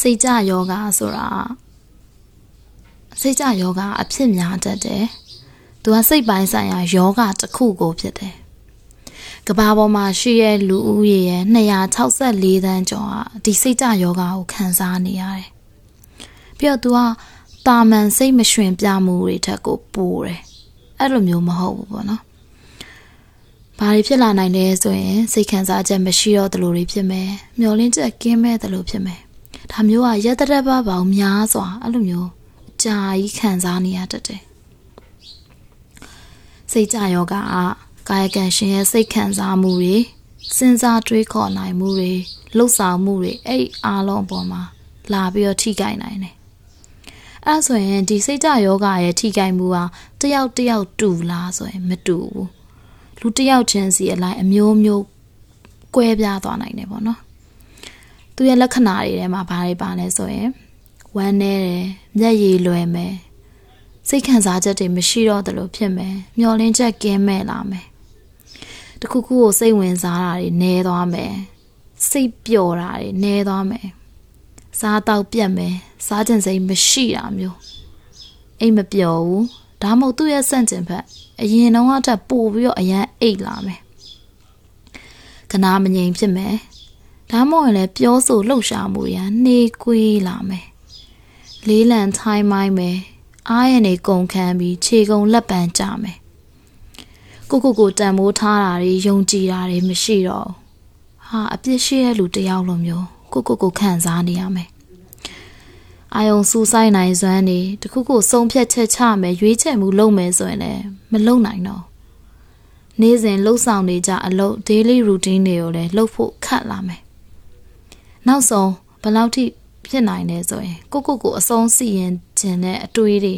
စိတ်ကြယောဂဆိုတာစိတ်ကြယောဂအဖြစ်များတတ်တယ်သူကစိတ်ပိုင်းဆိုင်ရာယောဂတစ်ခုကိုဖြစ်တယ်ကဘာပေါ်မှာရှိရဲ့လူဦးရေရဲ့264တန်းကျော်ကဒီစိတ်ကြယောဂကိုခံစားနေရတယ်ပြီးတော့သူကတာမန်စိတ်မရွှင်ပြမှုတွေထက်ကိုပိုတယ်အဲ့လိုမျိုးမဟုတ်ဘူးပေါ့နော်ဘာတွေဖြစ်လာနိုင်လဲဆိုရင်စိတ်ခံစားချက်မရှိတော့သလိုတွေဖြစ်မယ်မျောလင်းချက်ကင်းမဲ့သလိုဖြစ်မယ် ဒါမျိုးကရက်တရက်ပါပေါင်းများစွာအဲ့လိုမျိုးအကြာကြီးခံစားနေရတတ်တယ်စိတ်ကြယောဂကကာယကံရှင်ရဲ့စိတ်ခံစားမှုတွေစဉ်းစားတွေးခေါ်နိုင်မှုတွေလှုပ်ဆောင်မှုတွေအဲ့အားလုံးအပေါ်မှာလာပြီးတော့ထိခိုက်နိုင်တယ်အဲ့ဆိုရင်ဒီစိတ်ကြယောဂရဲ့ထိခိုက်မှုဟာတယောက်တယောက်တူလားဆိုရင်မတူဘူးလူတယောက်ချင်းစီအလိုက်အမျိုးမျိုးကွဲပြားသွားနိုင်တယ်ပေါ့နော် သူရဲ့လက္ခဏာတွေထဲမှာဘာတွေပါလဲဆိုရင်ဝမ်းနေတယ်မျက်ရည်လွယ်မယ်စိတ်ခံစားချက်တွေမရှိတော့သလိုဖြစ်မယ်မျောလင်းချက်ကင်းမဲ့လာမယ်တခုခုကိုစိတ်ဝင်စားတာတွေနည်းသွားမယ်စိတ်ပျော်တာတွေနည်းသွားမယ်စားတော့ပြတ်မယ်စားကျင်စိတ်မရှိတာမျိုးအိမ်မပျော်ဘူးဒါမှမဟုတ်သူ့ရဲ့စန့်ကျင်ဘက်အရင်တော့အထက်ပို့ပြီးတော့အရန်အိတ်လာမယ်ကနာမငြိမ်ဖြစ်မယ် ဒါမှမဟုတ်လည်းပြောဆိုလှုပ်ရှားမှုရနှေးကွေးလာမယ်လေးလံထိုင်းမိုင်းမယ်အားရနေကုန်ခန်းပြီးခြေကုံလက်ပံကြမယ်ကိုကိုကိုတန်မိုးထားတာတွေယုံကြည်တာတွေမရှိတော့ဟာအပြစ်ရှိတဲ့လူတယောက်လိုမျိုးကိုကိုကိုခံစားနေရမယ်အာယုံစူးဆိုင်နိုင်စွမ်းနေတခုခုဆုံးဖြတ်ချက်ချမယ်ရွေးချယ်မှုလုပ်မယ်ဆိုရင်လည်းမလုပ်နိုင်တော့နေ့စဉ်လှုပ်ဆောင်နေကြအလုပ် daily routine တွေကိုလည်းလှုပ်ဖို့ခက်လာမယ် နောက်ဆုံးဘယ်လောက်ထိဖြစ်နိုင်လဲဆိုရင်ကိုကိုကိုအဆုံးစီရင်ခြင်းနဲ့အတွေးတွေ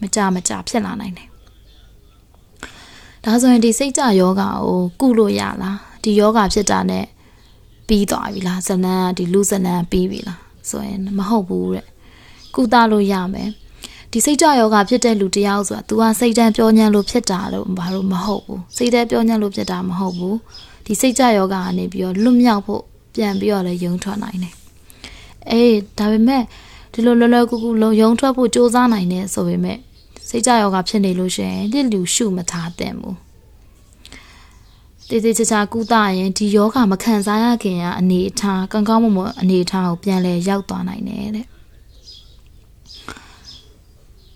မကြမကြဖြစ်လာနိုင်တယ်ဒါဆိုရင်ဒီစိတ်ကြယောဂါကိုကုလို့ရလားဒီယောဂါဖြစ်တာနဲ့ပြီးသွားပြီလားဇလန်းကဒီလူဇလန်းပြီးပြီလားဆိုရင်မဟုတ်ဘူးတဲ့ကုသလို့ရမယ်ဒီစိတ်ကြယောဂဖြစ်တဲ့လူတယောက်ဆိုတာ तू ကစိတ်တန်းပြောညံ့လို့ဖြစ်တာလို့ဘာလို့မဟုတ်ဘူးစိတ်တန်းပြောညံ့လို့ဖြစ်တာမဟုတ်ဘူးဒီစိတ်ကြယောဂကနေပြီးတော့လွတ်မြောက်ဖို့ ပြန်ပြီးတော့လည်းယုံထွက်နိုင်တယ်အေးဒါပေမဲ့ဒီလိုလောလောကူကူလုံယုံထွက်ဖို့စ조사နိုင်တယ်ဆိုပေမဲ့စိတ်ကြယောဂဖြစ်နေလို့ရှိရင်လစ်လူရှုမထားတဲ့ဘူးတေးသေးချာချာကုသရင်ဒီယောဂမခံစားရခင်ကအနေအထားကောင်းကောင်းမွန်မွန်အနေအထားကိုပြန်လဲရောက်သွားနိုင်တယ်တဲ့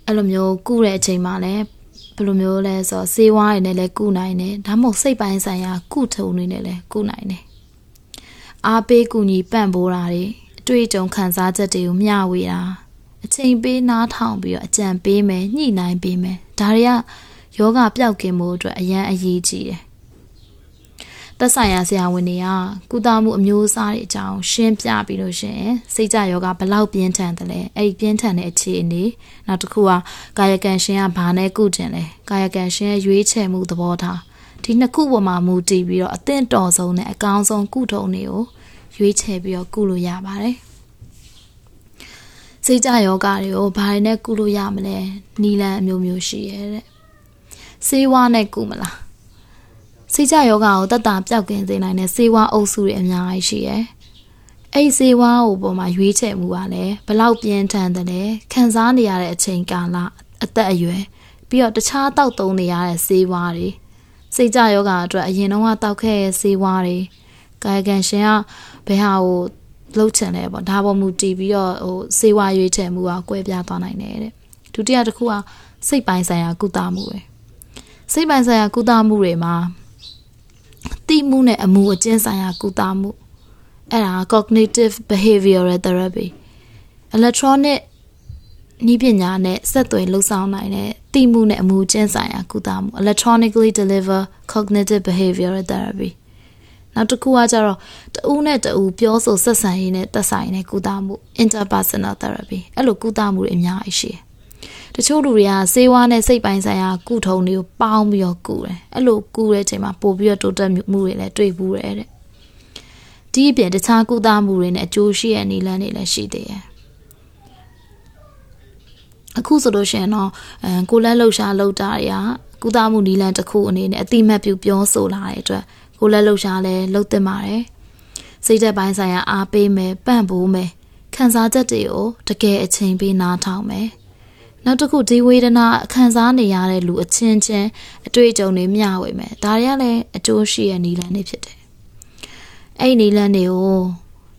အဲ့လိုမျိုးကုတဲ့အချိန်မှာလည်းဘယ်လိုမျိုးလဲဆိုတော့စေးဝါးတွေနဲ့လည်းကုနိုင်တယ်ဒါမှမဟုတ်စိတ်ပိုင်းဆိုင်ရာကုထုံတွေနဲ့လည်းကုနိုင်တယ် အားပေးကူညီပံ့ပိုးတာတွေအတွေ့အကြုံခံစားချက်တွေကိုမျှဝေတာအချိန်ပေးနားထောင်ပြီးတော့အကြံပေးမယ်ညှိနှိုင်းပေးမယ်ဒါတွေကယောဂပျောက်ကင်မှုအတွက်အရန်အရေးကြီးတယ်သက်ဆိုင်ရာဆရာဝန်တွေကကုသမှုအမျိုးအစားတွေအကြောင်းရှင်းပြပြီးလို့ရှိရင်စိတ်ကြယောဂဘလောက်ပြင်းထန်တယ်လဲအဲ့ဒီပြင်းထန်တဲ့အခြေအနေနောက်တစ်ခုကကာယကံရှင်ကဘာနဲ့ကုကျင်လဲကာယကံရှင်ရဲ့ရွေးချယ်မှုသဘောထားဒီနှစ်ခုပေါ်မှာမူတည်ပြီးတော့အသင့်တော်ဆုံးနဲ့အကောင်းဆုံးကုထုံတွေကို ရွေးချယ်ပြီးတော့ကုလို့ရပါတယ်စိတ်ကြယောဂတွေကိုဘာတွေနဲ့ကုလို့ရမလဲနီလန်အမျိုးမျိုးရှိရဲ့တဲ့စေးဝါးနဲ့ကုမလားစိတ်ကြယောဂကိုတတ်တာပျောက်ကင်းစေနိုင်တဲ့စေဝါအုပ်စုတွေအများကြီးရှိရယ်။အဲ့စေဝါကိုပေါ်မှာရွေးချယ်မှုကလည်းဘလောက်ပြင်းထန်တယ်လဲခံစားနေရတဲ့အချိန်ကာလအသက်အရွယ်ပြီးတော့တခြားတောက်သုံးနေရတဲ့စေဝါတွေစိတ်ကြယောဂအတွက်အရင်တော့တောက်ခဲ့တဲ့စေဝါတွေ ကာယကံရှင်ကဘယ်ဟာကိုလှုပ်ချင်လဲပေါ့ဒါပေါ်မူတည်ပြီးတော့ဟိုစေဝါရွေးချယ်မှုကကွဲပြားသွားနိုင်တယ်တဲ့ဒုတိယတစ်ခုကစိတ်ပိုင်းဆိုင်ရာကုသမှုပဲစိတ်ပိုင်းဆိုင်ရာကုသမှုတွေမှာသိမှုနဲ့အမှုအကျဉ်းဆိုင်ရာကုသမှုအဲ့ဒါ cognitive behavioral therapy electronic နီးပညာနဲ့ဆက်သွယ်လှုပ်ဆောင်နိုင်တဲ့သိမှုနဲ့အမှုကျင့်ဆိုင်ရာကုသမှု electronically deliver cognitive behavioral therapy နောက်တစ်ခုကကြတော့တဦးနဲ့တဦးပြောဆိုဆက်ဆံရေးနဲ့သက်ဆိုင်တဲ့ကုသမှု interpersonal therapy အဲ့လိုကုသမှုတွေအများကြီးရှိတယ်တချို့လူတွေကစေဝါနဲ့စိတ်ပိုင်းဆိုင်ရာကုထုံတွေကိုပေါင်းပြီးတော့ကုတယ်အဲ့လိုကုတဲ့အချိန်မှာပို့ပြီးတော့တိုးတက်မှုတွေလည်းတွေ့ဘူးတယ်တဲ့ဒီအပြင်တခြားကုသမှုတွေနဲ့အကျိုးရှိတဲ့နည်းလမ်းတွေလည်းရှိသေးတယ်အခုဆိုလို့ရှိရင်တော့အဲကိုလက်လှုပ်ရှားလှုပ်တာတွေကကုသမှုနည်းလမ်းတစ်ခုအနေနဲ့အတိမတ်ပြုပြောဆိုလာတဲ့အတွက် ကိုလက်လှုပ်ရှားလဲလှုပ်သင့်ပါတယ်စိတ်သက်ပိုင်းဆိုင်ရာအားပေးမယ်ပန့်ပိုးမယ်ခံစားချက်တွေကိုတကယ်အချိန်ပေးနားထောင်မယ်နောက်တစ်ခုဒီဝေဒနာခံစားနေရတဲ့လူအချင်းချင်းအတွေ့အကြုံတွေမျှဝေမယ်ဒါတွေကလည်းအကျိုးရှိတဲ့နည်းလမ်းတွေဖြစ်တယ်အဲ့ဒီနည်းလမ်းတွေကို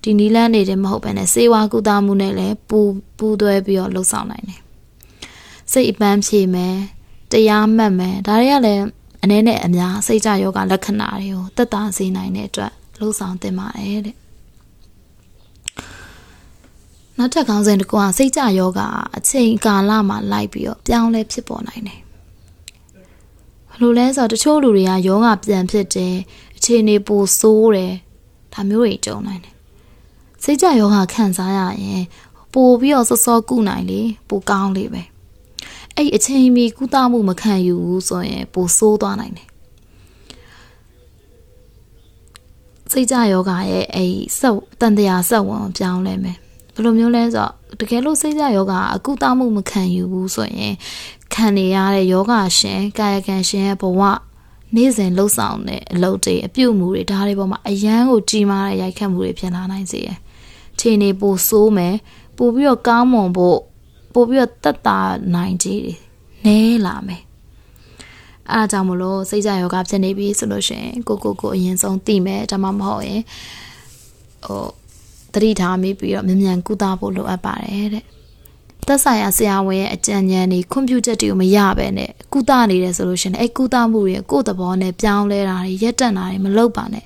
ဒီနီလန်းနေတယ်မဟုတ်ဘဲနဲ့စေဝါကုသမှုနဲ့လည်းပူပူသွဲပြီးတော့လှုပ်ဆောင်နိုင်တယ်စိတ်အပန်းဖြေမယ်တရားမှတ်မယ်ဒါတွေကလည်း အနေနဲ့အများစိတ်ကြယောဂလက္ခဏာတွေကိုသက်သာစေနိုင်တဲ့အတွက်လှုပ်ဆောင်သင့်ပါတယ်တဲ့နောက်ထပ်ခေါင်းစဉ်တစ်ခုကစိတ်ကြယောဂအချိန်ကာလမှာလိုက်ပြီးတော့ပြောင်းလဲဖြစ်ပေါ်နိုင်တယ်ဘယ်လိုလဲဆိုတော့တချို့လူတွေကယောဂပြန်ဖြစ်တယ်အခြေအနေပိုဆိုးတယ်ဒါမျိုးတွေကြုံနိုင်တယ်စိတ်ကြယောဂခံစားရရင်ပိုပြီးတော့စောစောကုနိုင်လေပိုကောင်းလေပဲ အဲ့အချိန်မီကုသမှုမခံယူဘူးဆိုရင်ပိုဆိုးသွားနိုင်တယ်စိတ်ကြယောဂရဲ့အဲ့စက်တန်တရားစက်ဝင်ပြောင်းလဲမယ်ဘယ်လိုမျိုးလဲဆိုတော့တကယ်လို့စိတ်ကြယောဂအကုသမှုမခံယူဘူးဆိုရင်ခံနေရတဲ့ယောဂရှင်ကာယကံရှင်ရဲ့ဘဝနေ့စဉ်လှုပ်ဆောင်တဲ့အလုပ်တွေအပြုတ်မှုတွေဒါတွေပေါ်မှာအယမ်းကိုကြီးမားတဲ့ရိုက်ခတ်မှုတွေဖြစ်လာနိုင်စေတယ်ခြေနေပိုဆိုးမယ်ပိုပြီးတော့ကောင်းမွန်ဖို့ ပိုပြီးတော့တက်တာနိုင်ကြီးတွေနဲလာမယ်အားကြောင့်မလို့စိတ်ကြယောဂဖြစ်နေပြီဆိုလို့ရှိရင်ကိုကိုကိုအရင်ဆုံးသိမယ်ဒါမှမဟုတ်ရင်ဟိုတတိထားမိပြီးတော့မြန်မြန်ကုသဖို့လိုအပ်ပါတယ်တဲ့သက်ဆိုင်ရာဆရာဝန်ရဲ့အကြံဉာဏ်တွေခွင့်ပြုချက်တွေကိုမရဘဲနဲ့ကုသနေတယ်ဆိုလို့ရှိရင်အဲကုသမှုတွေကိုယ့်သဘောနဲ့ပြောင်းလဲတာတွေရက်တက်တာတွေမလုပ်ပါနဲ့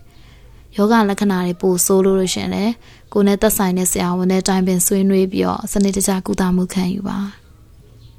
ယောဂလက္ခဏာတွေပိုဆိုးလို့လို့ရှင်လေ ကိုနဲ့သက်ဆိုင်တဲ့ဆရာဝန်နဲ့တိုင်ပင်ဆွေးနွေးပြီးတော့စနစ်တကျကုသမှုခံယူပါ